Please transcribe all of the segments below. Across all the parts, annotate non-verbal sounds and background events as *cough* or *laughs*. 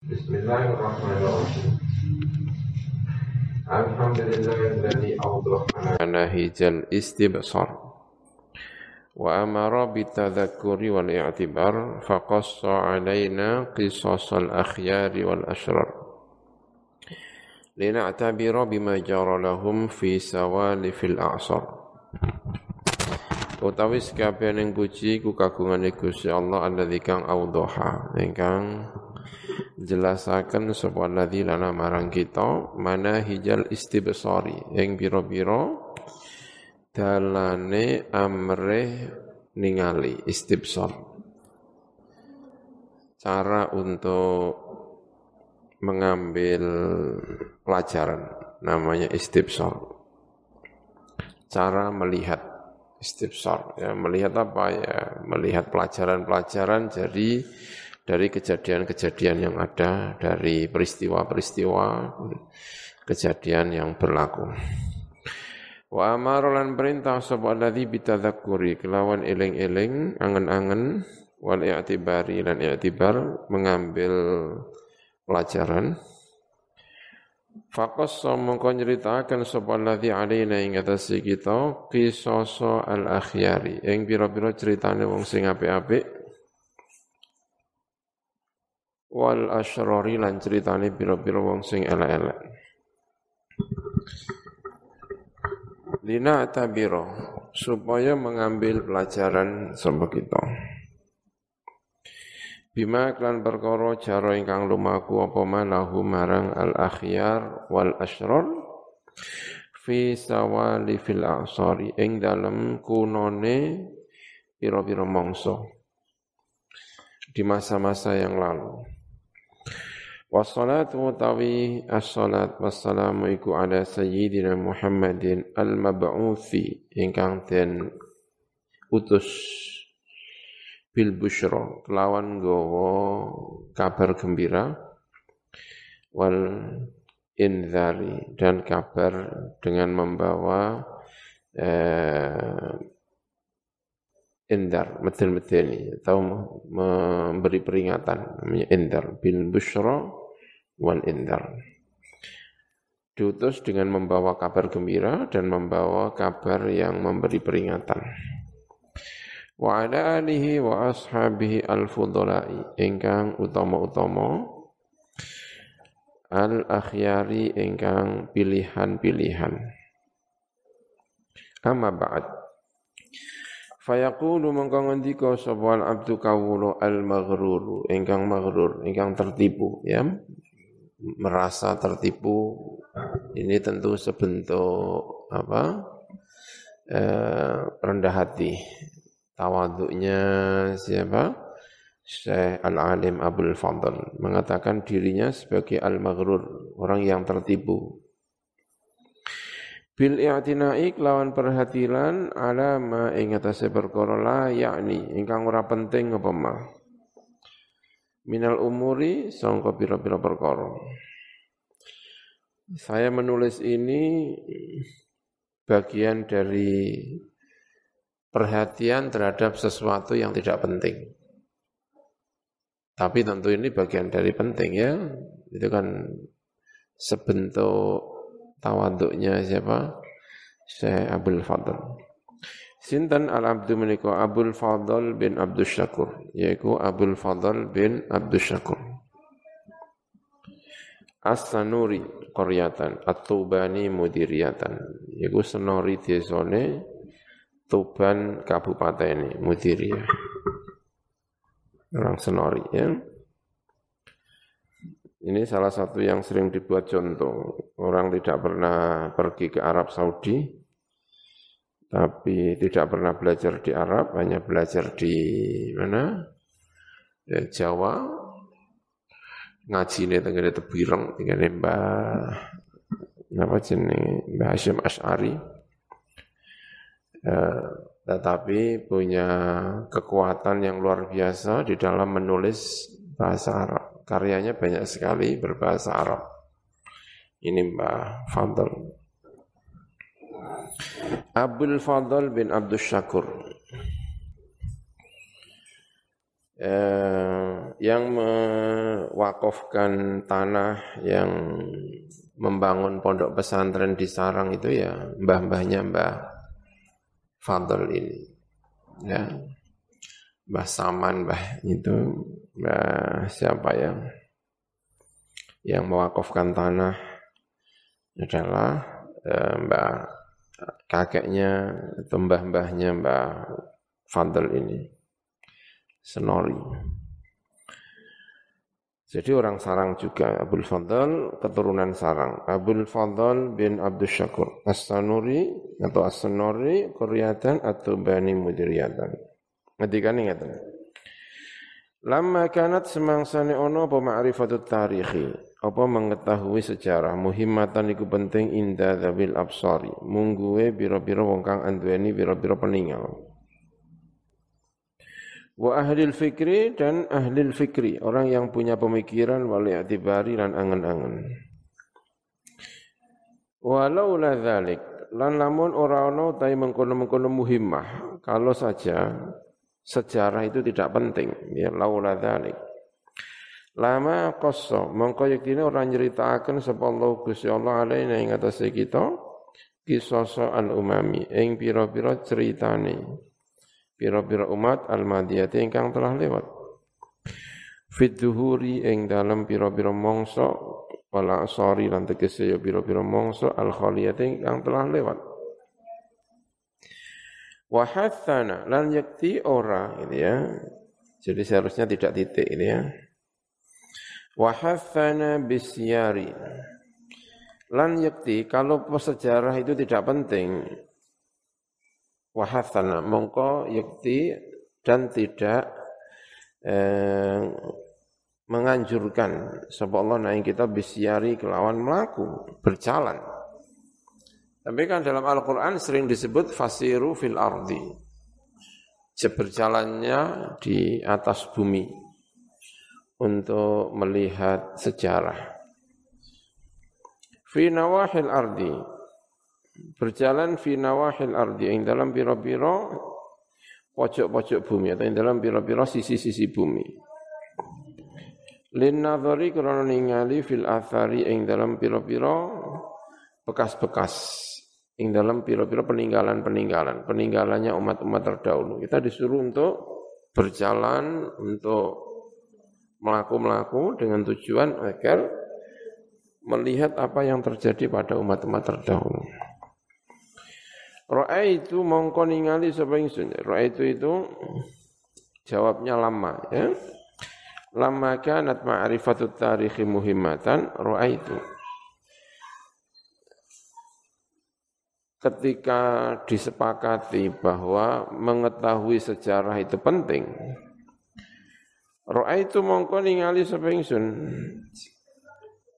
Bismillahirrahmanirrahim. Alhamdulillahilladzi awdaha nahijal istibsar. Wa amara wal faqassa alaina qisasal akhyari wal ashrar. Fi sawalifil a'sar. Utawi sakabehing puji ku kagungane Gusti Allah awdaha jelasaken sapa lana marang kita mana hijal istibsari ing pira-pira dalane amre ningali istibsar. Cara untuk mengambil pelajaran namanya istibsar. Cara melihat istibsar. Ya melihat apa ya? Melihat pelajaran-pelajaran jadi dari kejadian-kejadian yang ada, dari peristiwa-peristiwa kejadian yang berlaku. Wa amarolan perintah sapa alladzi bitadzakuri kelawan eling-eling angen-angen wal i'tibari lan i'tibar mengambil pelajaran Fakos mongko nyeritakan sapa alladzi alaina ing atas kita qisasa al akhyari ing pira-pira ceritane wong sing apik-apik wal asyrari lan ceritane pira-pira wong sing elek-elek. Lina tabiro supaya mengambil pelajaran sama kita. Bima klan perkara cara ingkang lumaku apa malahu marang al akhyar wal asyrar fi sawali fil asari ing dalem kunone pira-pira mangsa di masa-masa yang lalu. Wassalatu utawi as-salat wassalamu iku ala sayyidina Muhammadin al-mab'uthi ingkang den utus bil busyra kelawan gowo kabar gembira wal inzari dan kabar dengan membawa eh, indar medel-medeni atau memberi peringatan namanya indar bil busyra wal indar. Diutus dengan membawa kabar gembira dan membawa kabar yang memberi peringatan. Wa ala alihi wa ashabihi al-fudolai ingkang utama-utama al-akhyari ingkang pilihan-pilihan. Amma ba'd. Fayaqulu mongko ngendika sapa abdu kawula al-maghrur ingkang maghrur ingkang tertipu ya merasa tertipu ini tentu sebentuk apa eh, rendah hati. Tawaduknya siapa? Syekh Al-Alim Abdul Fadl. Mengatakan dirinya sebagai al-maghrur orang yang tertipu. Bil i'tina'i lawan perhatian ala ma ing atase perkara la yakni ingkang ora penting apa mah minal umuri sangka pira-pira perkara. Saya menulis ini bagian dari perhatian terhadap sesuatu yang tidak penting. Tapi tentu ini bagian dari penting ya. Itu kan sebentuk tawaduknya siapa? Syekh Abdul Fadl. Sinten al-abdu menika Abdul Fadl bin Abdul Syakur, yaitu Abdul Fadl bin Abdul Syakur. As-Sanuri qaryatan, At-Tubani mudiriyatan, yaitu senori desone Tuban kabupaten Mudiriyah. Orang senori ya. Ini salah satu yang sering dibuat contoh. Orang tidak pernah pergi ke Arab Saudi, tapi tidak pernah belajar di Arab, hanya belajar di mana? Ya, Jawa, ngaji ini tenggene tebireng, tenggene Mbah apa jenis Mbah Hashim Ash'ari. Eh, tetapi punya kekuatan yang luar biasa di dalam menulis bahasa Arab. Karyanya banyak sekali berbahasa Arab. Ini Mbah Fadl. Abdul Fadl bin Abdul Syakur. eh, yang mewakafkan tanah yang membangun pondok pesantren di Sarang itu ya mbah-mbahnya Mbah Fadl ini. Ya. Mbah Saman, Mbah itu Mbah siapa yang yang mewakafkan tanah adalah eh, Mbah kakeknya atau mbah-mbahnya Mbah Fadl ini. Senori. Jadi orang Sarang juga, Abdul Fadl keturunan Sarang. Abdul Fadl bin Abdul Syakur. As-Sanuri atau As-Sanuri Kuryatan atau Bani Mudiriyatan. Ngetikan ingatan. Lama kanat semangsane ono apa ma'rifatut tarikhi. Apa mengetahui sejarah. Muhimmatan iku penting inda dhabil absari. Mungguwe biro-biro wong kang anduweni biro-biro peninggal. Wa ahli fikri dan ahli fikri. Orang yang punya pemikiran wali atibari dan angan-angan walau la dhalik. Lan lamun ora ana utahe mengkono-mengkono muhimmah. Kalau saja sejarah itu tidak penting. Ya laula dhalik lama qassa mongko yektine ora nyeritakaken sapa Allah Gusti Allah alaina ing atase kita kisasa al umami ing pira-pira ceritane. Pira-pira umat al-madiyati ingkang telah lewat. Fit duhuri ing dalam pira-pira mongso wala asari lan tegese ya pira-pira mongso al-khaliyati ingkang telah lewat. Wa hathana lan yakti ora ini ya. Jadi seharusnya tidak titik ini ya wa hathana bisyari lan yakti kalau sejarah itu tidak penting wahathana mongko yukti dan tidak eh, menganjurkan sebab Allah naik kita bisyari kelawan melaku berjalan. Tapi kan dalam Al-Quran sering disebut fasiru fil ardi. Berjalannya di atas bumi untuk melihat sejarah. Fi nawahil ardi. Berjalan fi nawahil ardi. Yang dalam pira-pira pojok-pojok bumi. Atau yang dalam pira-pira sisi-sisi bumi. Lin nadhari krana ningali fil athari. Ing dalam pira-pira bekas-bekas. Ing dalam pira-pira peninggalan-peninggalan, peninggalannya umat-umat terdahulu. Kita disuruh untuk berjalan untuk melaku-melaku dengan tujuan agar melihat apa yang terjadi pada umat-umat terdahulu. Ra'aitu mongko ningali sapa ingsun. Ra'aitu itu jawabnya lama ya. Lama kanat ma'rifatut tarikhi muhimmatan ra'aitu. Ketika disepakati bahwa mengetahui sejarah itu penting, Ra'aitu mongko ningali sapa ingsun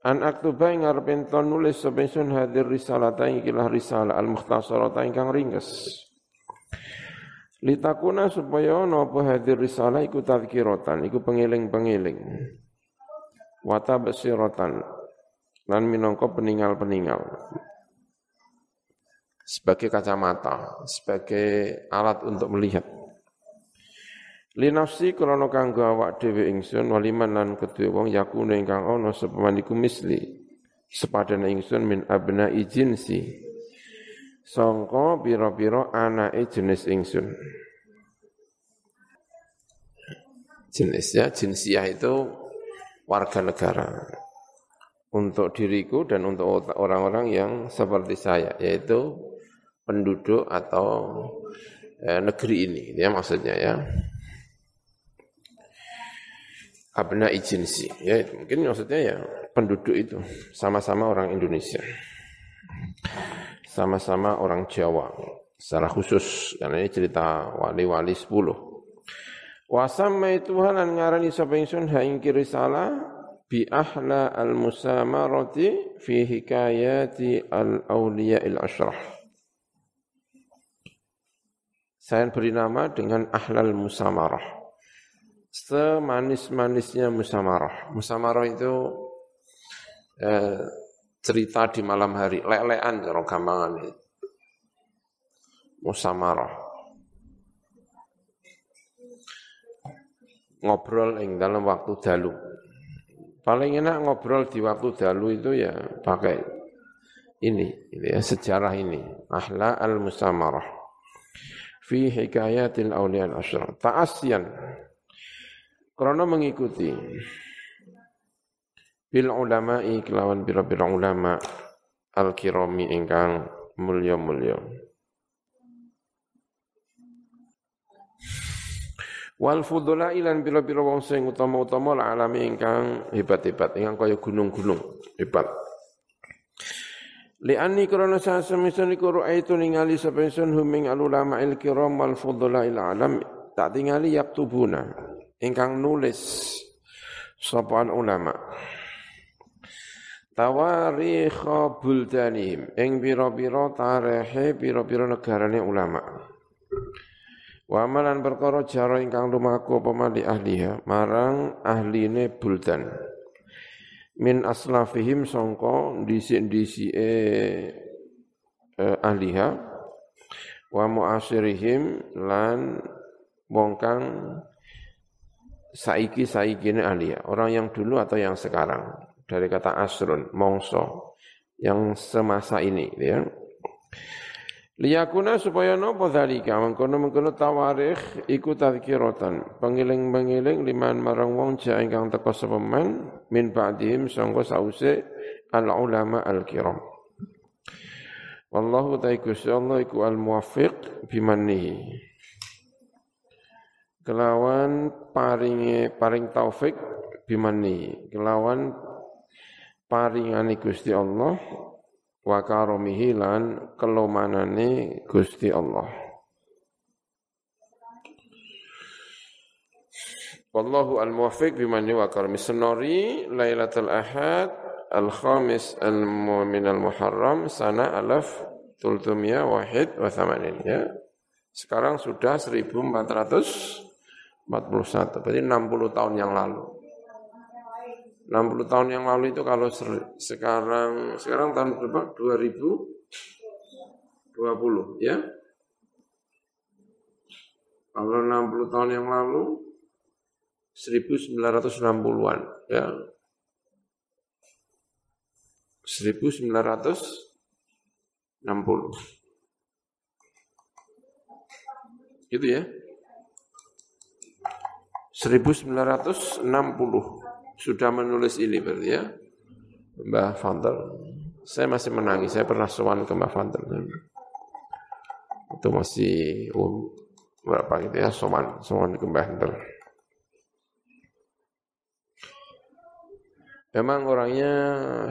An aktuba ing arep ento nulis sapa ingsun hadir risalata ing kilah risalah al mukhtasarata ingkang ringkes. Litakuna supaya ana apa hadir risalah iku tadzkiratan, iku pengiling-pengiling. Wata basiratan lan minangka peninggal-peninggal. Sebagai kacamata, sebagai alat untuk melihat. Linafsi krana kanggo awak dhewe ingsun waliman lan kedue wong yakune ingkang ana sapa maniku misli sepadane ingsun min abna jinsi. Sangka pira-pira anake jenis ingsun. Jenisnya jinsiah itu warga negara. Untuk diriku dan untuk orang-orang yang seperti saya yaitu penduduk atau eh, negeri ini ya maksudnya ya abna ijinsi. Ya, mungkin maksudnya ya penduduk itu sama-sama orang Indonesia. Sama-sama orang Jawa secara khusus karena ini cerita wali-wali 10. Wasamma Tuhan an ngarani sapa ingsun ha ing bi ahla al musamarati fi hikayati al awliya al ashrah. Saya beri nama dengan ahlal musamarah semanis-manisnya musamarah. Musamarah itu eh, cerita di malam hari, lelean cara gampangan itu. Musamarah. ngobrol ing dalam waktu dalu. Paling enak ngobrol di waktu dalu itu ya pakai ini, ini ya, sejarah ini. Ahla al-musamarah. Fi hikayatil awliya al-asyra. Ta'asyan. Karena mengikuti. Bil ulama'i kelawan bira-bira ulama al-kirami ingkang mulya-mulya. Wal fudula ilan bila-bila wong sing utama-utama la alami ingkang hebat-hebat, ingkang kaya gunung-gunung hebat. Li'anni krana sasemesun iku ru'aitu ningali sapa ingsun huming alulama il kiram wal fudula il alam tak tingali yaktubuna ingkang nulis sapa ulama. Tawarikha buldanihim ing pira-pira tarehe pira-pira negarane ulama. Wa amalan perkara jaro ingkang lumaku apa mali ahliha marang ahline buldan. Min aslafihim sangka dhisik-dhisike eh, ahliha wa muasirihim lan wong kang saiki saikine ahliha, orang yang dulu atau yang sekarang. Dari kata asrun, mongso. Yang semasa ini ya. Liyakuna supaya napa dzalika mengkono-mengkono tawarikh iku tadzkiratan pengiling-pengiling liman marang wong ja ingkang teka sapa man min ba'dihim sangga sause al ulama al kiram Wallahu ta'ala Allah iku al muwaffiq bimannihi kelawan paringe paring taufik bimannihi kelawan paringane Gusti Allah wa karomihi lan kelomanane Gusti Allah. Wallahu al-muwaffiq biman wa karami senori Lailatul Ahad al-khamis al-min al-muharram sana alaf tultumia wahid wa thamanin ya. Sekarang sudah 1441 berarti 60 tahun yang lalu. 60 tahun yang lalu itu kalau sekarang sekarang tahun berapa? 2020 ya. Kalau 60 tahun yang lalu 1960-an ya. 1960. Gitu ya. 1960 sudah menulis ini berarti ya. Mbah Fadl. Saya masih menangis, saya pernah sowan ke Mbah Fadl. Itu masih um, berapa gitu ya, sowan, sowan ke Mbah Fadl. Memang orangnya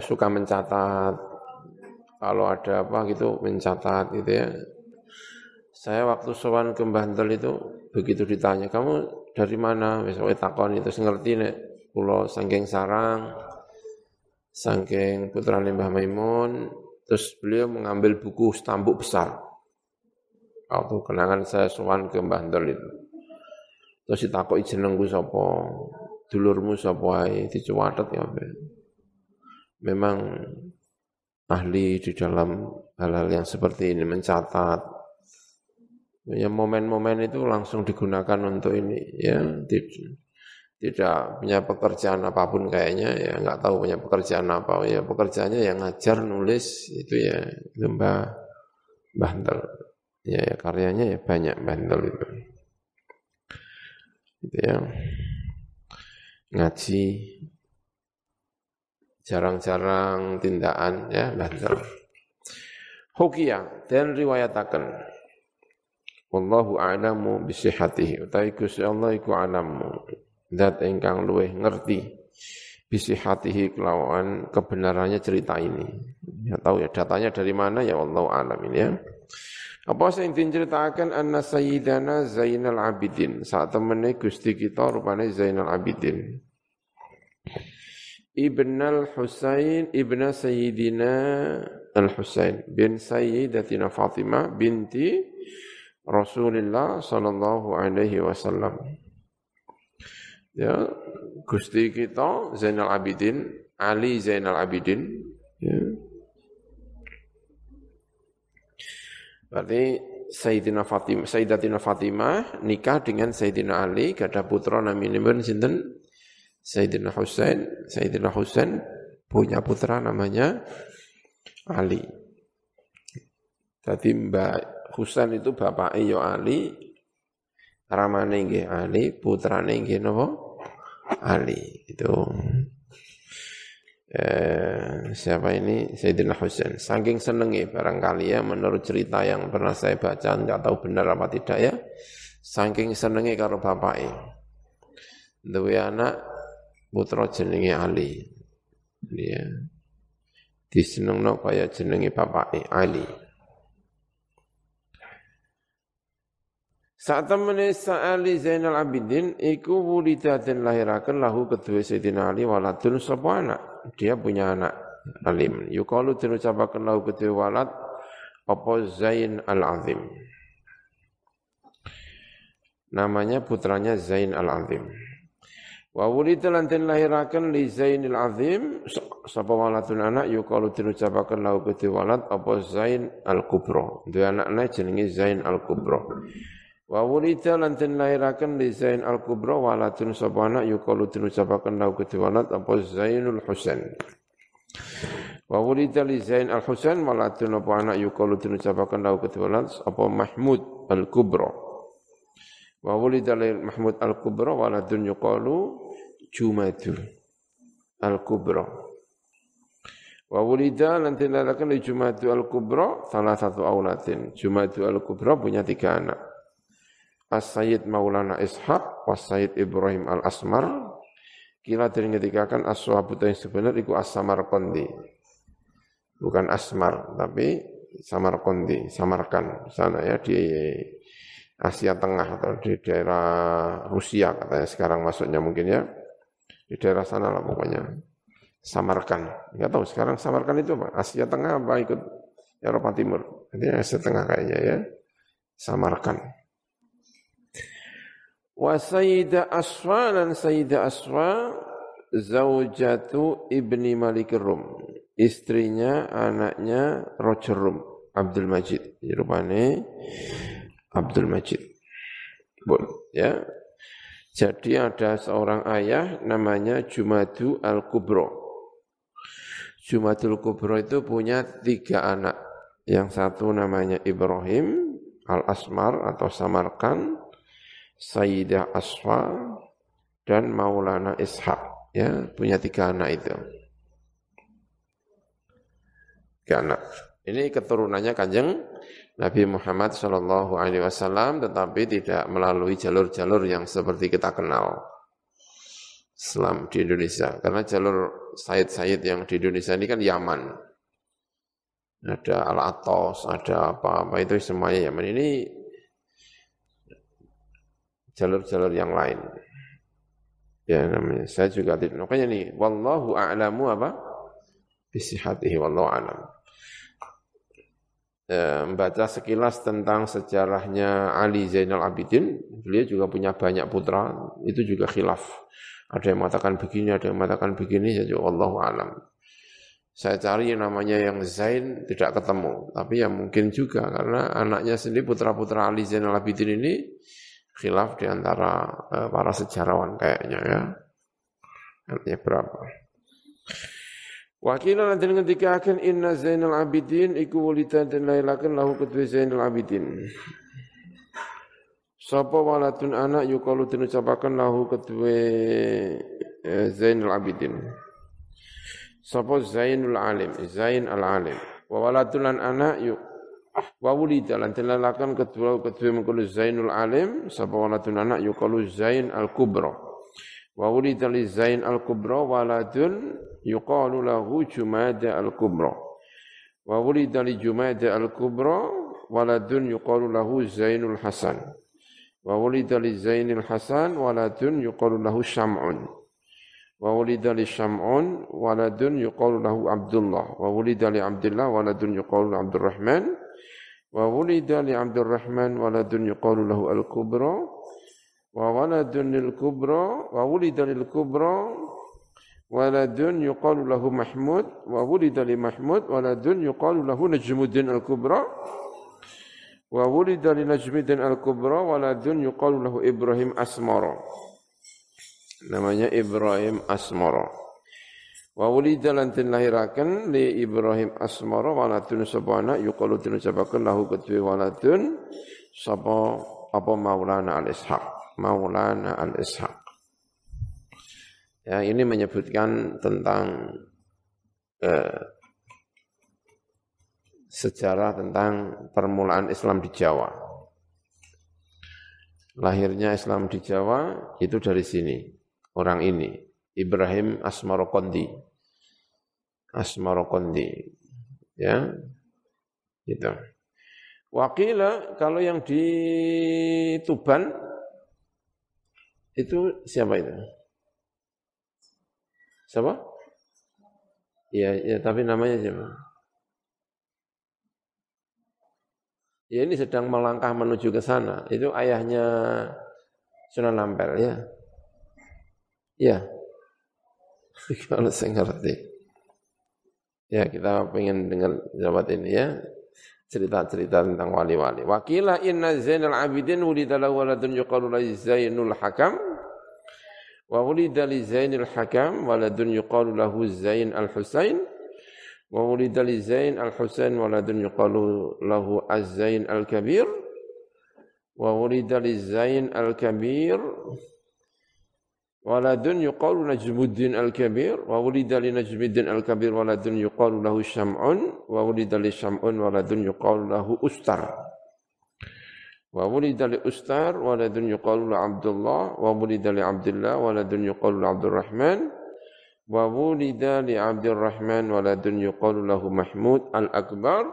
suka mencatat, kalau ada apa gitu mencatat gitu ya. Saya waktu sowan ke Mbah itu begitu ditanya, kamu dari mana? Misalnya takon itu ngerti nih Pulau sangking sarang, sangking putra Mbah Maimun, terus beliau mengambil buku stambuk besar. Waktu kenangan saya sowan ke Mbah Ndol itu. Terus ditakoki jenengku sapa, dulurmu sapa ae, dicuwatet ya. Memang ahli di dalam hal-hal yang seperti ini mencatat ya momen-momen itu langsung digunakan untuk ini ya tidak punya pekerjaan apa pun kayaknya ya nggak tahu punya pekerjaan apa. Ya pekerjaannya yang ngajar nulis itu ya itu mbah bantel ya, ya karyanya ya banyak bantel itu. Itu ya. Ngaji jarang-jarang tindakan ya bantel Hukia dan riwayatakan Wallahu a'lamu bisihatihi utawi Gusti Allah iku alamu zat ingkang luweh ngerti bisi hatihi kelawan kebenarannya cerita ini. Ya tahu ya datanya dari mana ya Allah alam ini ya. Apa sing diceritakan anna sayyidana Zainal Abidin. Saat temene Gusti kita rupanya Zainal Abidin. Ibn al-Husain ibn Sayyidina al-Husain bin Sayyidatina Fatimah binti Rasulullah sallallahu alaihi wasallam ya Gusti kita Zainal Abidin Ali Zainal Abidin ya. Berarti Sayyidina Fatimah, Sayyidatina Fatimah nikah dengan Sayyidina Ali, gada putra namanya sinten Sayyidina Husain, Sayyidina Husain punya putra namanya Ali. Jadi Mbak Husain itu bapak Iyo Ali, ramane nggih Ali, putrane nggih napa? Ali. Itu eh, siapa ini? Sayyidina Husain. Saking senengi barangkali ya menurut cerita yang pernah saya baca nggak tahu benar apa tidak ya saking senengi karo bapaknya duwe anak putra jenenge Ali. Dia disenengno kaya jenenge bapaknya Ali Saat temene Sa'ali Zainal Abidin iku wulida dan lahirakan lahu kedua Sayyidina Ali waladun sapa anak. Dia punya anak alim. Yukalu den ucapaken lahu kedua walad apa Zain Al-Azim. Namanya putranya Zain Al-Azim. Wa wulida lan den lahiraken li Zainil Azim sapa waladun anak yukalu den ucapaken lahu kedua walad apa Zain Al-Kubra. Dua anaknya jenenge Zain Al-Kubra. Wa wulida lan den li Zain al-Kubra waladun sapa anak yukalu den ucapaken lahu apa Zainul Husain. Wa wulida li Zain al-Husain waladun apa anak yukalu den ucapaken lahu apa Mahmud al-Kubra. Wa wulida li Mahmud al-Kubra waladun yukalu Jumadu al-Kubra. Wa wulida lan den lairaken li al-Kubra salah satu aulatin. Jumadu al-Kubra punya tiga anak. As-Sayyid Maulana Ishaq, Was-Sayyid Ibrahim Al-Asmar, kila dari ngetikakan as-sahabat yang sebenar itu as-samar kondi. Bukan asmar, tapi samar kondi, samarkan. Sana ya di Asia Tengah atau di daerah Rusia katanya sekarang masuknya mungkin ya. Di daerah sana lah pokoknya. Samarkan. Enggak tahu sekarang Samarkan itu apa? Asia Tengah apa ikut Eropa Timur? Jadi Asia Tengah kayaknya ya. Samarkan. Wa Sayyidah Aswa dan Sayyidah Aswa zaujatu Ibni Malik Rum. Istrinya, anaknya Roger Rum, Abdul Majid. Rupanya Abdul Majid. Bon, ya. Jadi ada seorang ayah namanya Jumadu Al-Kubro. Jumadul Kubro itu punya tiga anak. Yang satu namanya Ibrahim Al-Asmar atau Samarkan. Sayyidah Asfa dan Maulana Ishaq ya punya tiga anak itu. Tiga anak. Ini keturunannya kanjeng Nabi Muhammad Shallallahu Alaihi Wasallam tetapi tidak melalui jalur-jalur yang seperti kita kenal Islam di Indonesia. Karena jalur Sayyid-Sayyid yang di Indonesia ini kan Yaman. Ada Al-Atos, ada apa-apa itu semuanya Yaman. Ini jalur-jalur yang lain. Ya namanya. Saya juga tidak. Makanya nih, wallahu a'lamu apa? Bisihatihi wallahu a'lam. Ya, membaca sekilas tentang sejarahnya Ali Zainal Abidin, beliau juga punya banyak putra, itu juga khilaf. Ada yang mengatakan begini, ada yang mengatakan begini, jadi Allah alam. Saya cari yang namanya yang Zain tidak ketemu, tapi ya mungkin juga karena anaknya sendiri putra-putra Ali Zainal Abidin ini khilaf di antara uh, para sejarawan kayaknya ya. Artinya berapa? Wakilan nanti ketika akan inna Zainal Abidin iku wulita dan lailakan lahu kedua Zainal Abidin. Sapa walatun anak yukalu den ucapaken lahu kedua eh, Zainal Abidin. Sapa Zainul Alim, Zain Al Alim. Wa anak yuk Wa wulida lan tilalakan kedua kedua mengkulu Zainul Alim sapa waladun anak yukalu Zain Al-Kubra. Wa wulida li Zain Al-Kubra waladun yuqalu lahu Jumada Al-Kubra. Wa wulida li Jumada Al-Kubra waladun yuqalu lahu Zainul Hasan. Wa wulida li Zainul Hasan waladun yuqalu lahu Syam'un. Wa wulida li Syam'un waladun yuqalu lahu Abdullah. Wa wulida li Abdullah waladun yuqalu Abdurrahman. Wa wulida li Abdurrahman waladun yuqalu lahu al-kubra wa waladun lil kubra wa wulida lil kubra waladun yuqalu lahu Mahmud wa wulida li Mahmud waladun yuqalu lahu Najmuddin al-kubra Wa wulida li Najmuddin al-Kubra waladun yuqalu lahu Ibrahim Asmara. Namanya Ibrahim Asmara. Wa wulida lan den lahiraken li Ibrahim Asmara waladun sapa anak yuqalu den ucapaken lahu kedue waladun sapa apa Maulana al-Ishaq. Maulana al-Ishaq. Ya, ini menyebutkan tentang eh, sejarah tentang permulaan Islam di Jawa. Lahirnya Islam di Jawa itu dari sini, orang ini, Ibrahim Asmarokondi. Asmarokondi. Ya, gitu. Wakila kalau yang di Tuban itu siapa itu? Siapa? Ya, ya tapi namanya siapa? Ya ini sedang melangkah menuju ke sana. Itu ayahnya Sunan Ampel ya. Ya. Kalau saya ngerti. Ya kita pengen dengar jawab ini ya. Cerita-cerita tentang wali-wali. Wakila inna Zainal Abidin wulida lahu waladun yuqalu Zainul Hakam. Wa wulida li Zainul Hakam waladun yuqalu lahu Zain Al-Husain. Wa wulida li Zain al-Husain waladun yuqalu lahu Az-Zain al-Kabir. Wa wulida li Zain al-Kabir. Wa wulida li Najmuddin al-Kabir waladun yuqalu lahu Syam'un. Wa wulida li Syam'un waladun yuqalu lahu Ustar. Wa wulida li Ustar waladun yuqalu lahu Abdullah. Wa wulida li Abdullah waladun yuqalu lahu Abdurrahman. wa wulida li Abdurrahman waladun yuqalu lahu Mahmud al-Akbar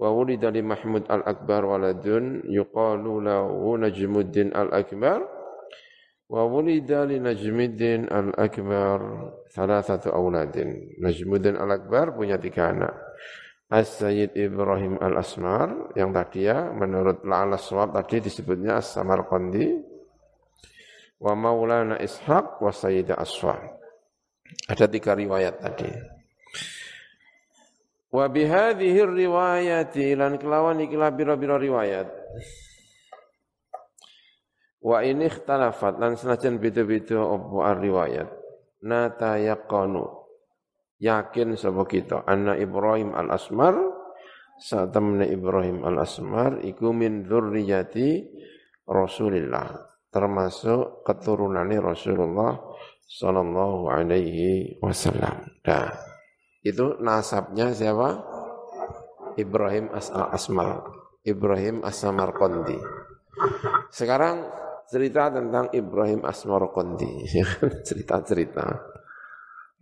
wa wulida li Mahmud al-Akbar waladun yuqalu lahu Najmuddin al-Akbar wulida li Najmuddin al-Akbar thalathatu auladin Najmuddin al-Akbar punya tiga anak As-Sayyid Ibrahim al-Asmar yang tadi ya menurut La'ala Swab tadi disebutnya As-Samarqandi wa Maulana Ishaq wa Sayyidah Aswab ada tiga riwayat tadi. Wa bihadhihi riwayati lan kelawan ikilah bira-bira riwayat. Wa ini ikhtalafat lan senajan beda-beda apa riwayat. Nata yaqanu yakin sapa kita anna Ibrahim al-Asmar temen Ibrahim al-Asmar iku min dzurriyyati Rasulillah termasuk keturunannya Rasulullah Sallallahu alaihi wasallam. Nah, itu nasabnya siapa? Ibrahim As Asmar. Ibrahim As-Samarqandi. Sekarang cerita tentang Ibrahim Asmarqandi. *laughs* Cerita-cerita.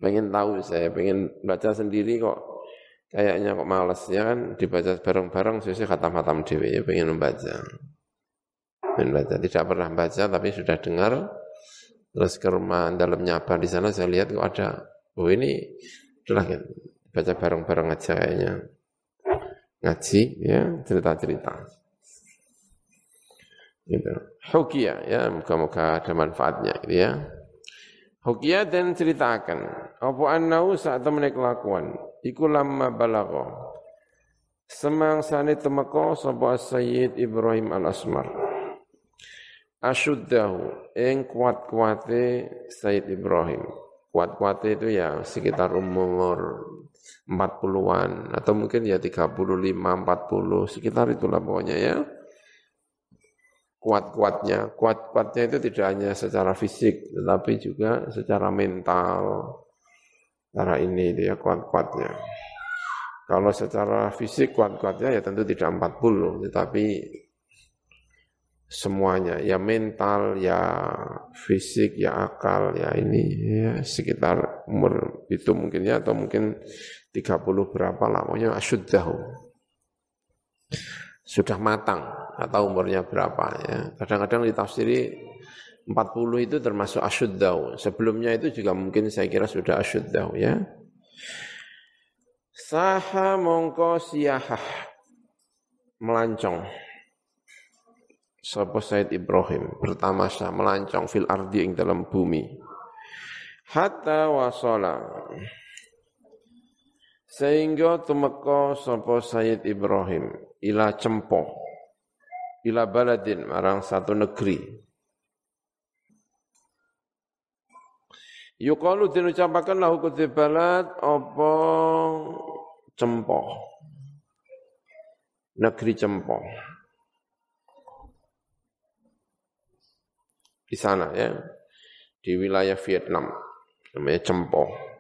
Pengen tahu saya, pengen baca sendiri kok. Kayaknya kok males ya kan, dibaca bareng-bareng sesuai khatam-khatam dewi ya, pengen membaca. Pengen baca, tidak pernah baca tapi sudah dengar Terus ke rumah dalamnya apa di sana saya lihat kok ada, oh ini itulah kan, baca bareng-bareng aja kayaknya. Ngaji ya, cerita-cerita. Gitu. Hukia ya, muka-muka ada manfaatnya gitu ya. Hukia dan ceritakan, apa annau saat temen kelakuan, iku lama balago. Semang sani temako sapa Sayyid Ibrahim Al-Asmar asyuddahu ing kuat-kuate Said Ibrahim. Kuat-kuate itu ya sekitar umur 40-an atau mungkin ya 35, 40, sekitar itulah pokoknya ya. Kuat-kuatnya, kuat-kuatnya itu tidak hanya secara fisik tetapi juga secara mental. Cara ini itu ya kuat-kuatnya. Kalau secara fisik kuat-kuatnya ya tentu tidak 40, tetapi semuanya, ya mental, ya fisik, ya akal, ya ini ya sekitar umur itu mungkin ya atau mungkin 30 berapa lah, pokoknya asyuddahu. Sudah matang atau umurnya berapa ya. Kadang-kadang ditafsiri 40 itu termasuk asyuddahu. Sebelumnya itu juga mungkin saya kira sudah asyuddahu ya. Saha mongko siyahah melancong sapa Said Ibrahim bertamasya melancong fil ardi ing dalam bumi hatta wasala sehingga tumeka sapa Said Ibrahim ila cempo ila baladin marang satu negeri Yuqalu din ucapakan lahu kudhi balad apa cempoh. Negeri cempoh. Di sana ya. Di wilayah Vietnam. Namanya cempoh.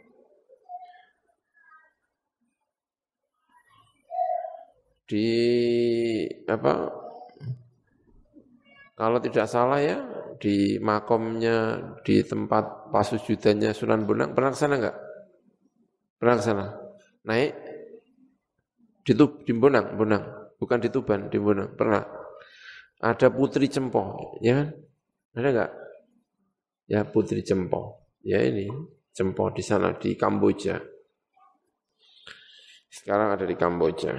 Di apa kalau tidak salah ya, di makomnya, di tempat pasujudannya Sunan Bonang, pernah ke sana enggak? Pernah ke sana? Naik? Di, Tub, di Bonang, Bonang. Bukan di Tuban, di Bonang. Pernah. Ada Putri Cempoh, ya kan? Ada enggak? Ya Putri Cempoh. Ya ini, Cempoh di sana, di Kamboja. Sekarang ada di Kamboja.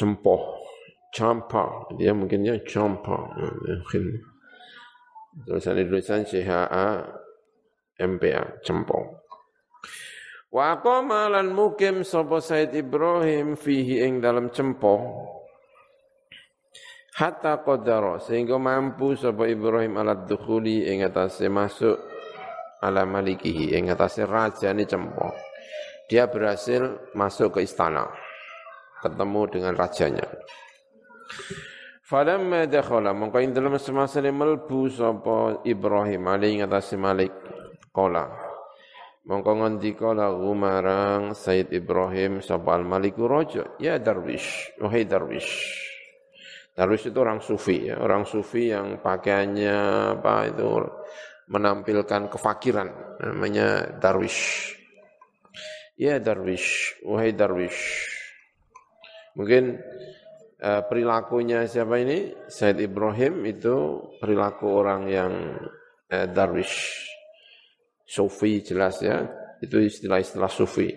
Cempoh campa dia mungkinnya campa mungkin. Tulisan tulisan CHA MPA cempong Wa qama lan mukim sapa Said Ibrahim fihi ing dalam cempong hatta qadara sehingga mampu sapa Ibrahim alat dukhuli ing atase masuk ala malikihi ing atase rajane cempong dia berhasil masuk ke istana ketemu dengan rajanya. Falamma dakhala mongko ing dalem semasa melbu sapa Ibrahim alaihi ngatasi Malik. Qala mongko ngendika lahu marang Said Ibrahim sapa Al Malik Raja. Ya darwish wahai darwish. Darwish itu orang sufi ya, orang sufi yang pakaiannya apa itu menampilkan kefakiran namanya darwish. Ya darwish, wahai darwish. Mungkin uh, perilakunya siapa ini? Said Ibrahim itu perilaku orang yang uh, darwish. Sufi jelas ya, itu istilah-istilah sufi.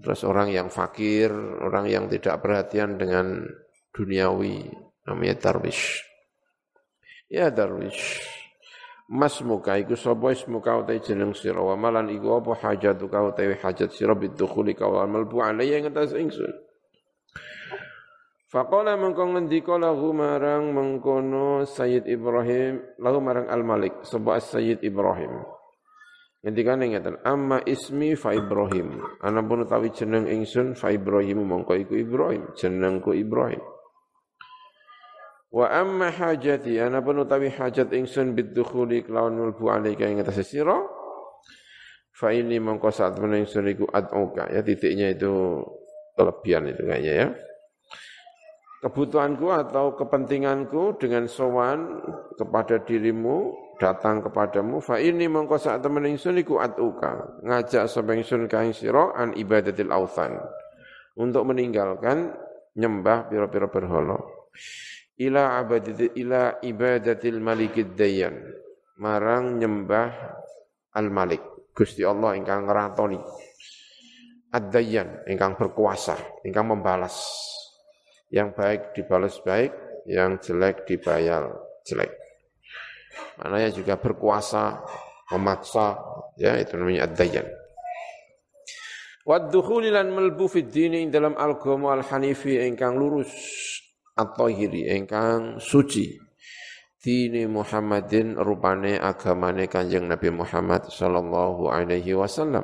Terus orang yang fakir, orang yang tidak perhatian dengan duniawi, namanya darwish. Ya darwish. Mas muka iku sapa ismuka utai jeneng sira wa malan iku apa hajatuka utai hajat sira bidukhuli ka wal malbu alayya ing atas ingsun. Faqala mengko ngendika lahu marang mengkono Sayyid Ibrahim lahu marang Al-Malik sebab Sayyid Ibrahim. Ngendikane ngeten, amma ismi fa Ibrahim. Ana pun utawi jeneng ingsun fa Ibrahim mongko iku Ibrahim, jenengku Ibrahim. Wa amma hajati ana pun utawi hajat ingsun bidukhuli kelawan mulbu alika ing atas sira. Fa ini mongko saat ingsun iku ad'uka ya titiknya itu kelebihan itu kayaknya ya kebutuhanku atau kepentinganku dengan sowan kepada dirimu datang kepadamu fa ini mongko sak temen ingsun iku atuka ngajak sapa ingsun ka sira an ibadatil authan untuk meninggalkan nyembah pira-pira berhala. Ila abadati ila ibadatil malikid dayyan. Marang nyembah al malik Gusti Allah ingkang ngratoni ad-dayyan ingkang berkuasa ingkang membalas yang baik dibalas baik, yang jelek dibayar jelek. Mananya juga berkuasa, memaksa, ya itu namanya ad-dayyan. Waddukhuli lan melbu fid dini dalam agama al-hanifi ingkang lurus atau hiri ingkang suci. Dini Muhammadin rupane agamane Kanjeng Nabi Muhammad sallallahu alaihi wasallam.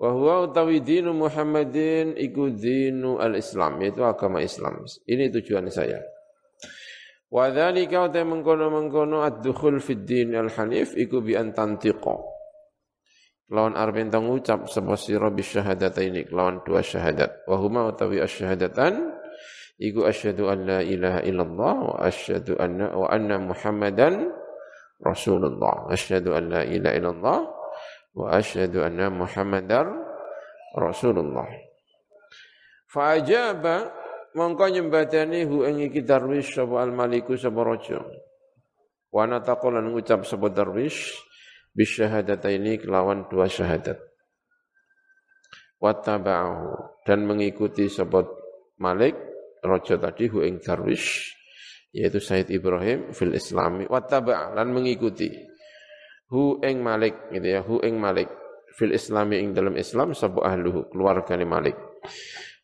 Wa huwa utawi dinu Muhammadin iku dinu al-Islam, yaitu agama Islam. Ini tujuan saya. Wa dzalika uta mengkono-mengkono ad-dukhul fid din al-hanif iku bi an tantiqa. Lawan arep entang ngucap sapa sira bi syahadataini lawan dua syahadat. Wa huma utawi asyhadatan iku asyhadu an la ilaha illallah wa asyhadu anna wa anna Muhammadan Rasulullah. Asyhadu an la ilaha illallah wa asyhadu anna Muhammadar Rasulullah. Fa ajaba mongko nyembadani hu ing iki darwis sapa al maliku sapa raja. Wa nataqalan ngucap sapa darwis bisyahadataini kelawan dua syahadat. Wattaba'ahu dan mengikuti sapa Malik raja tadi hu ing darwis yaitu Said Ibrahim fil Islami wattaba' dan mengikuti hu ing Malik gitu ya. Hu ing Malik. Fil Islami ing dalam Islam sabu ahluhu keluargane Malik.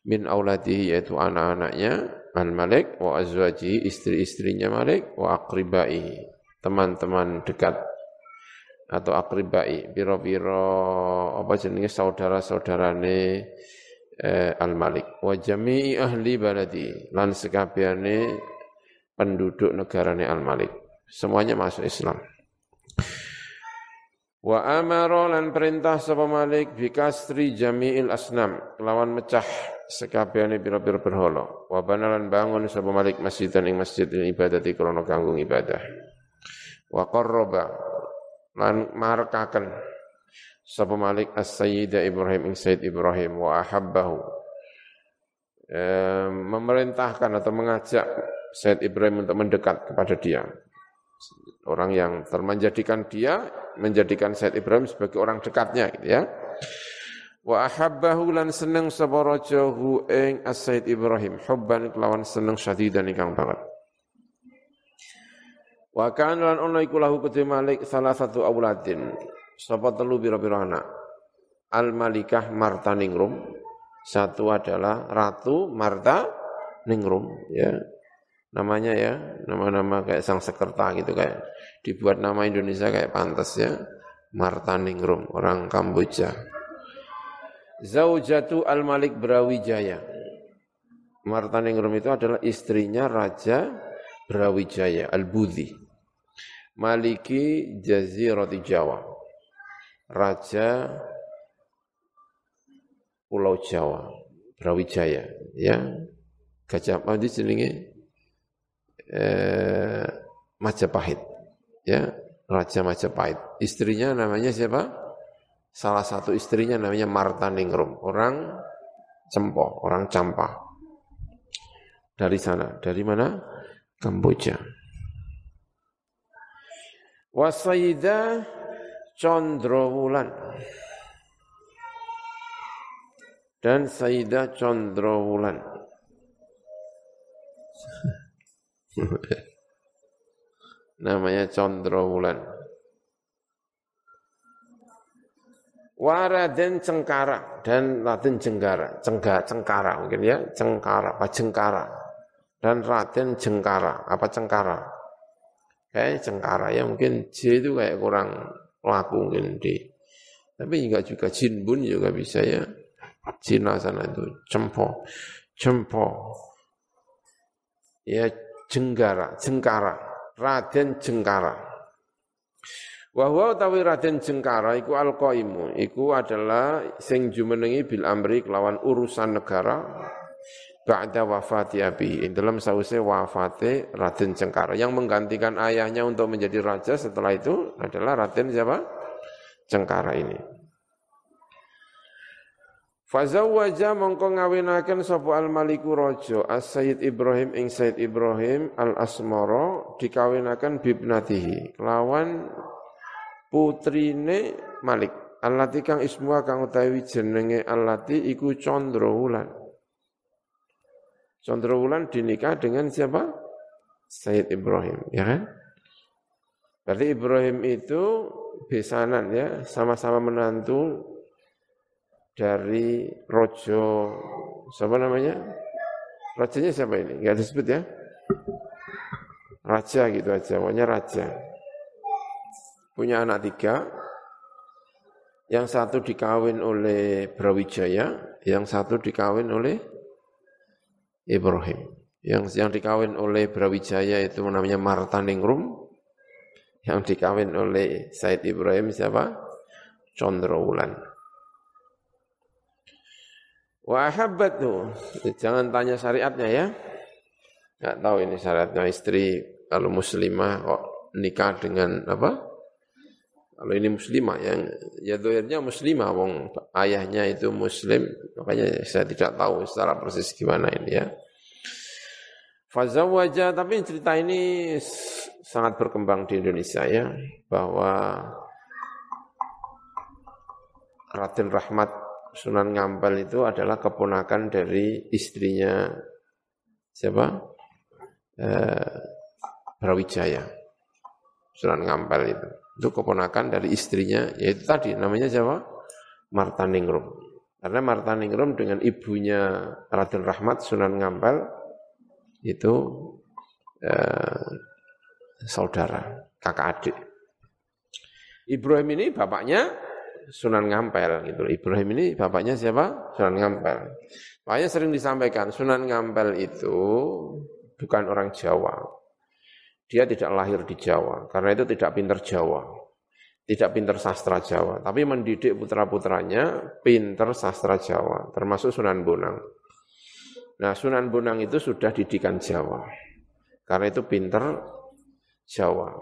Min auladihi yaitu anak-anaknya Al-Malik wa azwajihi istri-istrinya Malik wa aqribaihi teman-teman dekat. Atau akribai biro-biro apa jenenge saudara-saudarane eh, Al-Malik wa jami'i ahli baladi lan sekabehane penduduk negarane Al-Malik semuanya masuk Islam Wa amara lan perintah sapa Malik bikastri jami'il asnam kelawan mecah sekabehane pira-pira berhala. Wa banalan bangun sapa Malik masjidan ing masjid ibadati krana kanggo ibadah. Wa qarraba lan markaken sapa Malik as-Sayyidah Ibrahim ing Sayyid Ibrahim wa ahabbahu memerintahkan atau mengajak Sayyid Ibrahim untuk mendekat kepada dia. Orang yang termenjadikan dia menjadikan Said Ibrahim sebagai orang dekatnya gitu ya. Wa ahabbahu lan seneng sapa raja hu ing As-Said Ibrahim hubban kelawan seneng syadidan ingkang banget. Wa kana lan ono iku lahu kedhe Malik salah satu auladin. Sapa telu pira-pira anak. Al Malikah Marta Ningrum. Satu adalah Ratu Marta Ningrum ya. Namanya ya, nama-nama kayak sang sekerta gitu kayak dibuat nama Indonesia kayak pantas ya. Marta Ningrum, orang Kamboja. Zaujatu Al-Malik Brawijaya. Marta Ningrum itu adalah istrinya Raja Brawijaya Al-Budhi. Maliki Jazirati Jawa. Raja Pulau Jawa, Brawijaya, ya. Gajah apa jenenge? Eh, Majapahit ya Raja Majapahit. Istrinya namanya siapa? Salah satu istrinya namanya Marta Ningrum, orang Cempo, orang Campa. Dari sana, dari mana? Kamboja. Wasayida Condrowulan dan Sayyidah Condrowulan. *laughs* namanya Condro Wulan. Waraden Cengkara dan Raden Jenggara, Cengga Cengkara mungkin ya, Cengkara, apa Jengkara dan Raden Jengkara, apa Cengkara? Kayak Cengkara ya mungkin J itu kayak kurang laku mungkin di. Tapi enggak juga Jinbun juga bisa ya. Cina sana itu Cempo, Cempo. Ya Jenggara, Jengkara. Raden Jengkara. Wahwa utawi Raden Jengkara iku alqaimu, iku adalah sing jumenengi bil amri kelawan urusan negara ba'da wafati abi. Dalam sause wafate Raden Jengkara yang menggantikan ayahnya untuk menjadi raja setelah itu adalah Raden siapa? Jengkara ini. Fazawwaja mongko ngawinaken sapa al-maliku raja as-sayyid Ibrahim ing Sayyid Ibrahim al-Asmara dikawinaken bibnatihi kelawan putrine Malik allati kang ismuha kang utawi jenenge allati iku Candra Wulan Candra Wulan dinikah dengan siapa? Sayyid Ibrahim ya kan? Berarti Ibrahim itu besanan ya, sama-sama menantu dari rojo siapa namanya? Rajanya siapa ini? Enggak disebut ya? Raja gitu aja, pokoknya raja. Punya anak tiga, yang satu dikawin oleh Brawijaya, yang satu dikawin oleh Ibrahim. Yang yang dikawin oleh Brawijaya itu namanya Martaningrum, yang dikawin oleh Said Ibrahim siapa? Condrowulan. Wa tuh, jangan tanya syariatnya ya. Enggak tahu ini syariatnya istri kalau muslimah kok nikah dengan apa? Kalau ini muslimah yang ya muslimah, wong ayahnya itu muslim, makanya saya tidak tahu secara persis gimana ini ya. Fazawwaja, tapi cerita ini sangat berkembang di Indonesia ya, bahwa Raden Rahmat Sunan Ngampel itu adalah keponakan dari istrinya siapa? Eh, Brawijaya. Sunan Ngampel itu. Itu keponakan dari istrinya, yaitu tadi namanya siapa? Marta Ningrum. Karena Martaningrum dengan ibunya Raden Rahmat Sunan Ngampel itu eh, saudara, kakak adik. Ibrahim ini bapaknya Sunan Ngampel gitu. Ibrahim ini bapaknya siapa? Sunan Ngampel. Makanya sering disampaikan Sunan Ngampel itu bukan orang Jawa. Dia tidak lahir di Jawa, karena itu tidak pinter Jawa. Tidak pinter sastra Jawa, tapi mendidik putra-putranya pinter sastra Jawa, termasuk Sunan Bonang. Nah, Sunan Bonang itu sudah didikan Jawa. Karena itu pinter Jawa.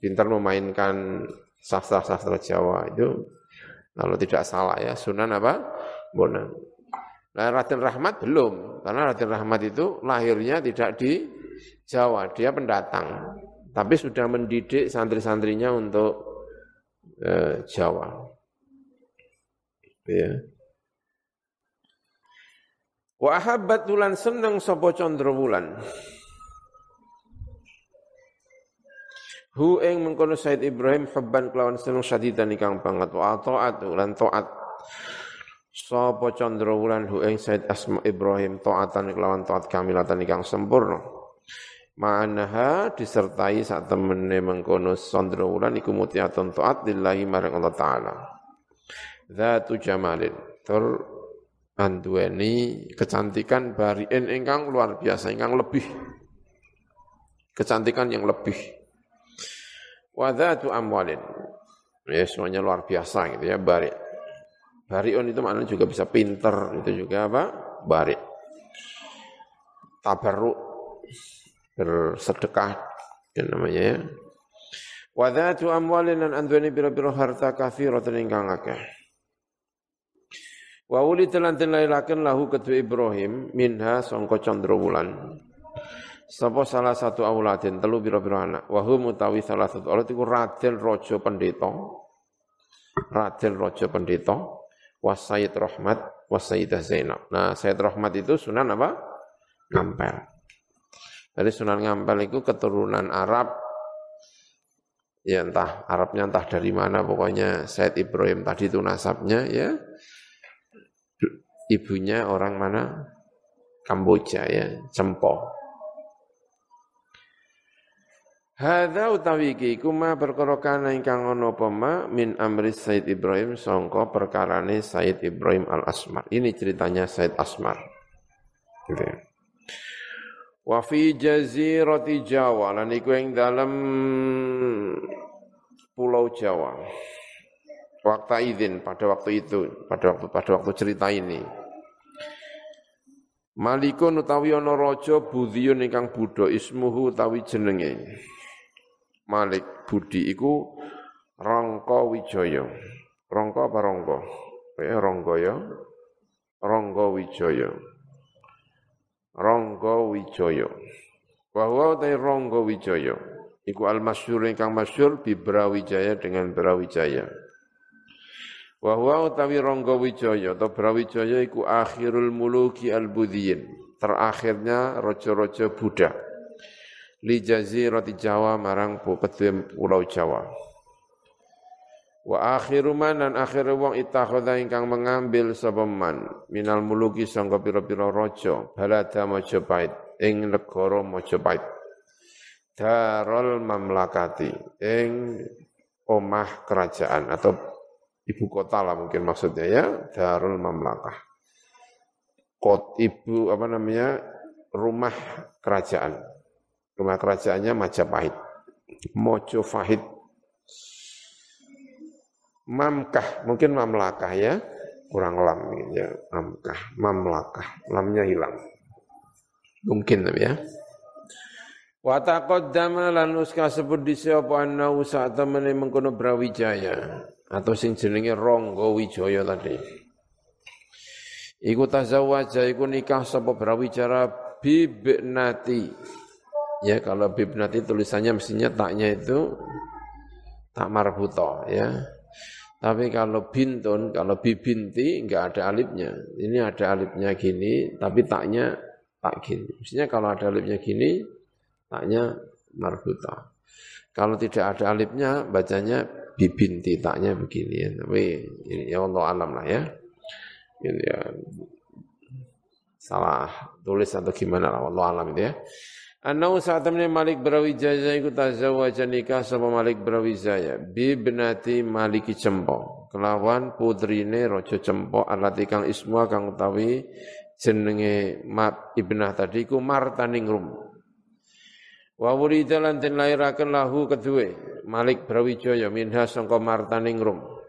Pinter memainkan sastra-sastra Jawa itu kalau tidak salah ya Sunan apa? Bonang. Nah, Raden Rahmat belum, karena Raden Rahmat itu lahirnya tidak di Jawa, dia pendatang. Tapi sudah mendidik santri-santrinya untuk eh, Jawa. Ya. Wa ahabbat seneng sapa Candra Wulan. Hu ing mengkono Said Ibrahim hubban kelawan seneng syadidan ikang banget wa taat lan taat. Sapa Candra Wulan hu ing Said Asma Ibrahim taatan kelawan taat kamilatan ikang sempurna. Ma'anaha disertai saat temene mengkono Candra Wulan iku mutiatun taat lillahi marang Allah taala. Zatu jamalin tur anduweni kecantikan bariin ingkang luar biasa ingkang lebih kecantikan yang lebih Wadatu amwalin. Ya semuanya luar biasa gitu ya, barik. Bariun itu maknanya juga bisa pinter, itu juga apa? Barik. Tabarruk, bersedekah, yang namanya ya. Wadatu amwalin dan anduani biro-biro harta kathiratan ingkang akeh. Wa uli telan lahu kedua Ibrahim minha songko condro wulan. Sapa salah satu auladin telu biro-biro anak. Wahum utawi salah satu aulad iku Raden Raja Pendeta. Raden Raja Pendeta Wasaid Rahmat Wasaidah Zainab. Nah, Said Rahmat itu Sunan apa? Ngampel. Jadi Sunan Ngampel itu keturunan Arab ya entah Arabnya entah dari mana pokoknya Said Ibrahim tadi itu nasabnya ya ibunya orang mana Kamboja ya Cempo Hadza utawi iki iku ma perkara kana ingkang ana apa ma min amri Said Ibrahim sangka perkarane Said Ibrahim Al Asmar. Ini ceritanya Said Asmar. Gitu. Ya. Wa fi jazirati Jawa lan iku ing dalem pulau Jawa. Waktu izin pada waktu itu, pada waktu pada waktu cerita ini. Malikun utawi ana raja budhiyun ingkang budha ismuhu utawi jenenge. Malik Budi iku Rangka Wijaya. Rangka apa Rangka? Ya Rangka ya. Rangka Wijaya. Rangka Wijaya. Wa huwa ta Rangka Wijaya. Iku al-masyhur ingkang masyhur bi Brawijaya dengan Brawijaya. Wa huwa utawi Rangga Wijaya atau Brawijaya iku akhirul muluki al-budhiyin. Terakhirnya raja-raja Buddha li jazirati Jawa marang pedhe pulau Jawa. Wa akhiru man dan akhir wong itakhadha ingkang mengambil sapa minal muluki sangka pira-pira raja balada Majapahit ing negara Majapahit. Darul mamlakati ing omah kerajaan atau ibu kota lah mungkin maksudnya ya Darul Mamlakah. Kot ibu apa namanya rumah kerajaan. Rumah kerajaannya Majapahit. Mojopahit. Mamkah, mungkin mamlakah ya. Kurang lam ya. Mamkah, mamlakah. Lamnya hilang. Mungkin ya. Wa taqaddama lan uska sebut di apa anna saat temene mengkono Brawijaya atau sing jenenge Rangga Wijaya tadi. Iku tazawwaja iku nikah sapa Brawijaya bibnati Ya kalau bibnati tulisannya mestinya taknya itu tak marbuto ya. Tapi kalau bintun, kalau bibinti enggak ada alifnya. Ini ada alifnya gini, tapi taknya tak gini. Mestinya kalau ada alifnya gini, taknya marbuto. Kalau tidak ada alifnya, bacanya bibinti, taknya begini ya. Tapi ini ya Allah alam lah ya. Gitu ya. Salah tulis atau gimana lah, Allah alam itu ya. Anau saat temennya Malik Brawijaya iku tazawwaja nikah sama Malik Brawijaya. Bi benati Maliki Cempo kelawan putrine Raja Cempo alati kang ismu kang utawi jenenge ibnah tadi ku Martaningrum Wa wurida lan den lahu kedue Malik Brawijaya minha sangka Martaningrum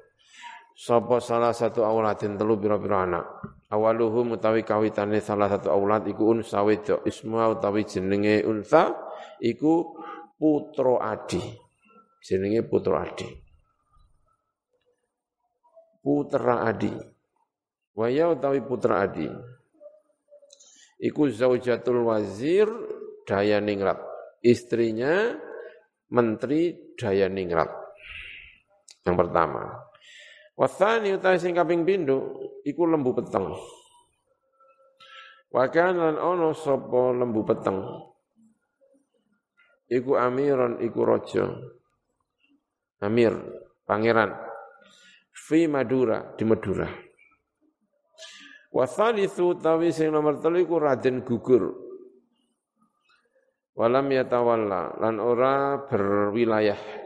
Sapa salah satu auladin telu pira-pira anak. Awaluhu mutawi kawitane salah satu aulad iku unsa wedok. Ismu utawi jenenge unsa iku putra adi. Jenenge putra adi. Putra adi. Waya utawi putra adi. Iku zaujatul wazir daya ningrat istrinya menteri daya ningrat yang pertama Wasani utai sing kaping pindho iku lembu peteng. Wakan lan ono sapa lembu peteng. Iku amiron iku raja. Amir, pangeran. Fi Madura, di Madura. Wasalithu tawi sing nomor telu iku Raden Gugur. Walam yatawalla lan ora berwilayah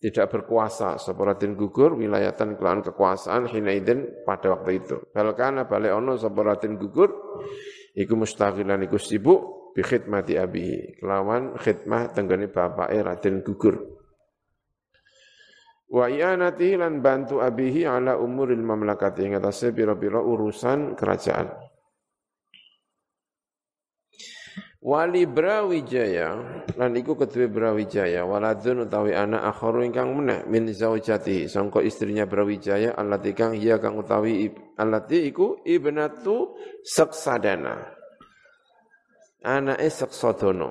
tidak berkuasa. Separatin gugur wilayatan kelawan kekuasaan hinaidin pada waktu itu. Balkana balik ono separatin gugur iku mustaqilan iku sibuk bi khidmati abi. Kelawan khidmah tenggane bapak Raden gugur. Wa ianati lan bantu abihi ala umuril mamlakati. Ing atase pira-pira urusan kerajaan Wali Brawijaya lan iku kedue Brawijaya waladun utawi anak akharu ingkang meneh min zaujati sangka istrinya Brawijaya allati kang iya kang utawi allati iku ibnatu Saksadana anake Saksadana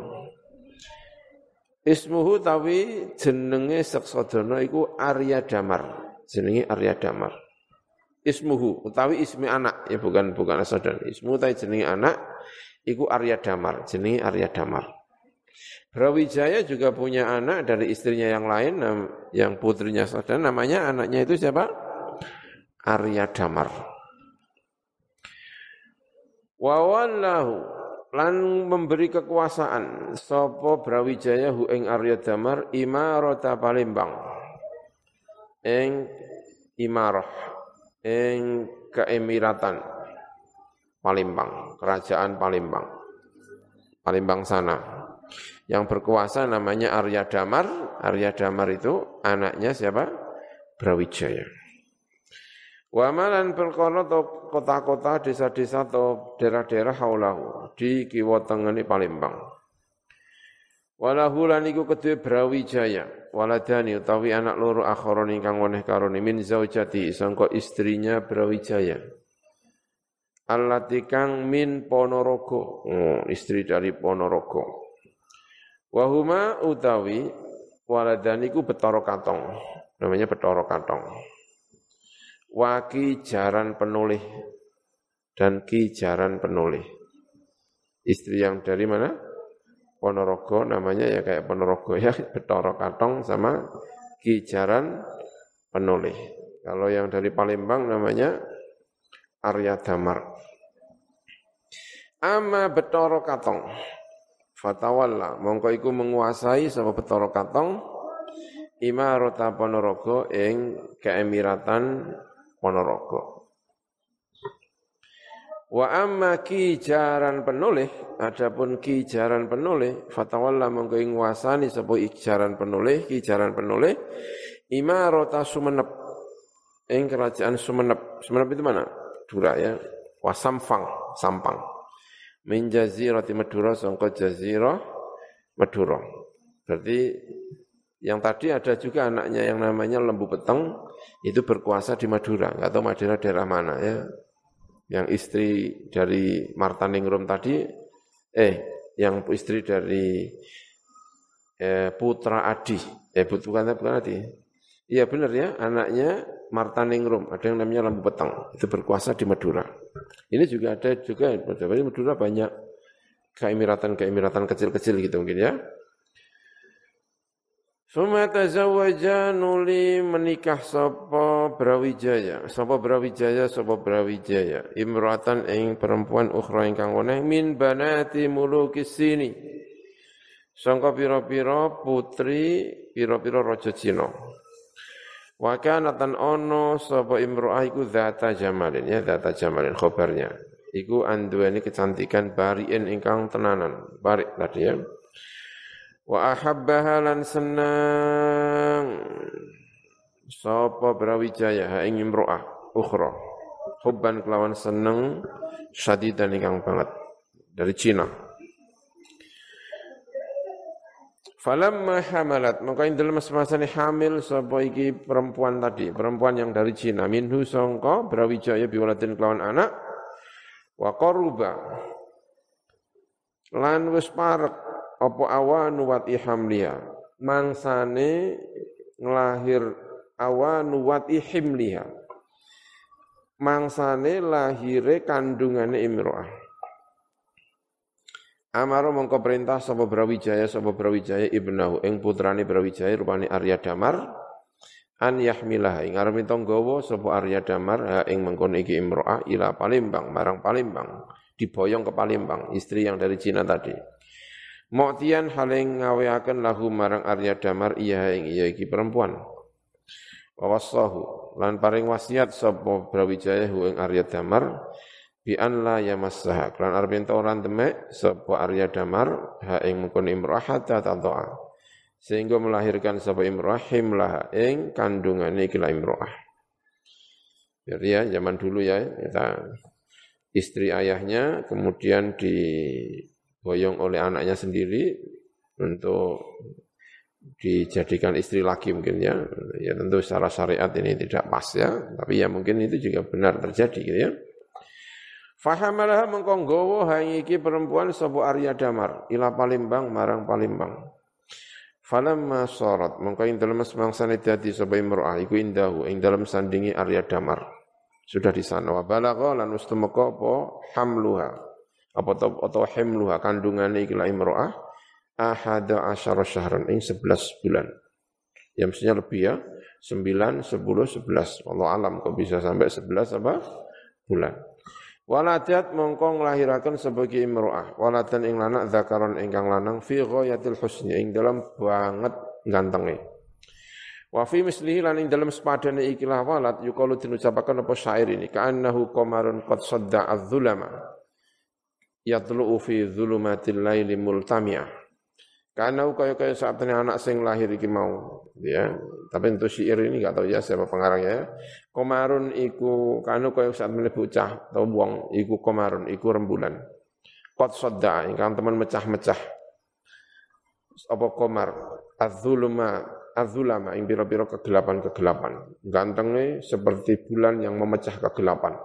Ismuhu tawi jenenge Saksadana iku Arya Damar jenenge Arya Damar. Ismuhu utawi ismi anak ya bukan bukan asadan ismu tawi jenenge anak Iku Arya Damar, jenis Arya Damar. Brawijaya juga punya anak dari istrinya yang lain, yang putrinya saudara, namanya anaknya itu siapa? Arya Damar. Wawallahu lan memberi kekuasaan sopo Brawijaya hu ing Arya Damar imarota Palembang. Ing imarah ing keemiratan Palembang, kerajaan Palembang. Palembang sana. Yang berkuasa namanya Arya Damar. Arya Damar itu anaknya siapa? Brawijaya. Wamalan perkara atau kota-kota, desa-desa atau daerah-daerah haulahu di kiwa tengene Palembang. Walahu lan iku kedue Brawijaya, waladani utawi anak loro akharon ingkang weneh karone min zaujati sangka istrinya Brawijaya. Allati kang min Ponorogo, oh, istri dari Ponorogo. Wahuma utawi waladaniku betoro katong, namanya betoro katong. Waki jaran penulih dan ki jaran penulih. Istri yang dari mana? Ponorogo namanya ya kayak Ponorogo ya, *laughs* betoro katong sama ki jaran penulih. Kalau yang dari Palembang namanya Arya Damar. Ama betoro katong. Fatawalla, mongko iku menguasai sapa betoro katong imarota Ponorogo ing keemiratan Ponorogo. Wa amma ki jaran penulih, adapun ki jaran penulih, fatawalla mongko nguasani sapa jaran penulih, ki jaran penulih imarota Sumenep ing kerajaan Sumenep. Sumenep itu mana? Dura ya. Wasampang, Sampang min jazirati Madura sangka jazirah Madura. Berarti yang tadi ada juga anaknya yang namanya Lembu Peteng itu berkuasa di Madura, enggak tahu Madura daerah mana ya. Yang istri dari Martaningrum tadi eh yang istri dari eh, Putra Adi, eh bukan bukan Adi. Iya benar ya, anaknya Martaningrum, ada yang namanya lampu petang, itu berkuasa di Madura. Ini juga ada juga, di Madura banyak keemiratan-keemiratan kecil-kecil gitu mungkin ya. Suma tazawwaja nuli menikah sapa Brawijaya, sapa Brawijaya, sapa Brawijaya, imratan ing perempuan ukhra ingkang weneh min banati mulukis sini. Sangka pira-pira putri pira-pira raja Cina. Wa kanatan ono sapa imro'ah iku zata jamalin ya zata jamalin khobarnya. Iku anduweni kecantikan bariin ingkang tenanan. Barik tadi ya. Wa ahabbaha lan senang sapa Brawijaya ha ing imro'ah ukhra. Hubban kelawan seneng syadidan ingkang banget dari Cina. Falamma hamalat, maka ing dalam masa ini hamil sapa iki perempuan tadi, perempuan yang dari Cina, minhu sangka Brawijaya biwaladin kelawan anak, wa qaruba. Lan wis parek apa awanu wat ihamliha mangsane nglahir awanu wat ihimliha. Mangsane lahire kandungane imro'ah Amaro mongko perintah sapa Brawijaya sapa Brawijaya ibnahu. Ing putrane Brawijaya rupane Arya Damar an yahmilah. Ing arep tanggawa sapa Arya Damar ha ing mengkon iki imro'ah ila Palembang marang Palembang diboyong ke Palembang istri yang dari Cina tadi. Mu'tiyan haling ngaweaken lahu marang Arya Damar iya ing iya iki perempuan. Wawasahu lan paring wasiat sapa Brawijaya hu ing Arya Damar bi an la yamassaha kan arep ento ora demek sapa Arya Damar ha ing mungkon imrahata ta'a sehingga melahirkan sapa imrahim lah ing kandungane iki la imrah jadi ya zaman dulu ya kita istri ayahnya kemudian diboyong oleh anaknya sendiri untuk dijadikan istri lagi mungkin ya. Ya tentu secara syariat ini tidak pas ya tapi ya mungkin itu juga benar terjadi gitu ya Fahamalah mengkonggowo hai iki perempuan sapa Arya Damar ila Palembang marang Palembang. Falamma sarat mengko ing dalem semangsane dadi imro'ah iku indahu ing dalem sandingi Arya Damar. Sudah di sana wa balagha lan ustumaka apa hamluha apa atau himluha kandungane iki la imro'ah ahada asyara syahran ing 11 bulan. Ya mestinya lebih ya. 9, 10, 11. Allah alam kok bisa sampai 11 apa? Bulan. Waladat mongko nglahiraken sebagai imro'ah. Waladan ing lanang zakaron ingkang lanang fi ghayatil husni ing dalam banget gantenge. Wa fi mislihi lan ing dalam sepadane ikilah walad yuqalu dinucapaken apa syair ini ka'annahu qamarun qad sadda az-zulama yatlu'u fi dhulumatil laili multami'ah karena kaya kaya ini anak sing lahir iki mau, ya. Tapi untuk syair ini gak tahu ya siapa pengarangnya. Ya. Komarun iku kanu kaya saat ini bocah atau buang iku komarun iku rembulan. Kot soda ingkang teman mecah-mecah. Apa komar azuluma azulama ing biro-biro kegelapan-kegelapan. Gantengnya seperti bulan yang memecah kegelapan.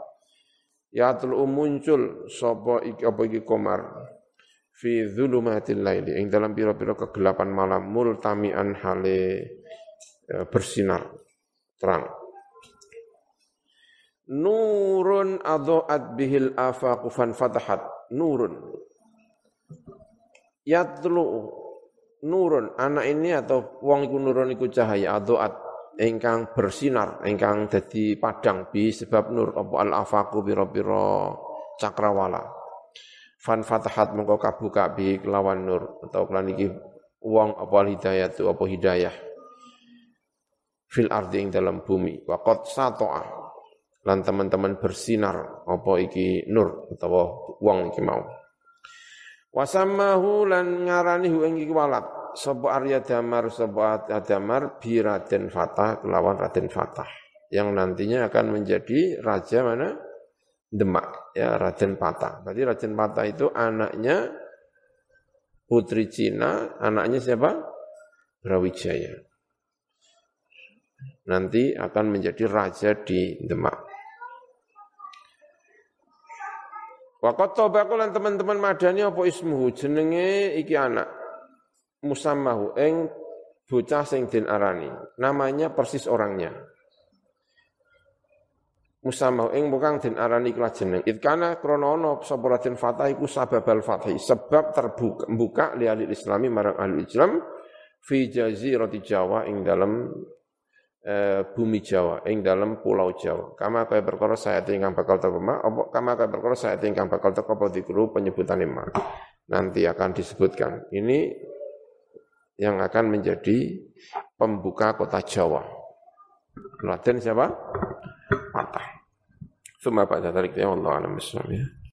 Ya telu muncul sapa iki apa iki komar fi dzulumatil laili ing dalam pira-pira kegelapan malam multamian hale e, bersinar terang. Nurun adhaat bihil afaqu fan fatahat nurun. Yatlu nurun anak ini atau wong iku nurun iku cahaya adhaat ingkang bersinar ingkang dadi padang bi sebab nur apa al afaqu pira-pira cakrawala fan fatahat mengko kabuka bi kelawan nur. Atau kelan iki wong apa hidayah tu apa hidayah? Fil ardi ing dalam bumi. Wa qad satoa. Lan teman-teman bersinar apa iki nur atau wong iki mau. Wasamahu lan ngarani hu ing iki walad sapa Arya Damar sapa Adamar bi Raden Fatah kelawan Raden Fatah. Yang nantinya akan menjadi raja mana Demak, ya Raden Pata. Berarti Raden Pata itu anaknya putri Cina, anaknya siapa? Brawijaya. Nanti akan menjadi raja di Demak. Wakat tobaku lan teman-teman madani apa ismuhu jenenge iki anak musammahu eng bocah sing den arani namanya persis orangnya musamau ing bukan den arani kelas jeneng itkana kronono sapa Raden Fatah iku sababal fathi sebab terbuka buka li ahli islami marang ahli Islam fi jazirati Jawa ing dalam eh, bumi Jawa ing dalam pulau Jawa. Kama kaya perkara saya tingkang bakal teko ma, apa kama kaya perkara saya tingkang bakal teko apa dikru penyebutan ma. Nanti akan disebutkan. Ini yang akan menjadi pembuka kota Jawa. Raden siapa? Patah. Suma Pak Jatarik ya Allah alam ya.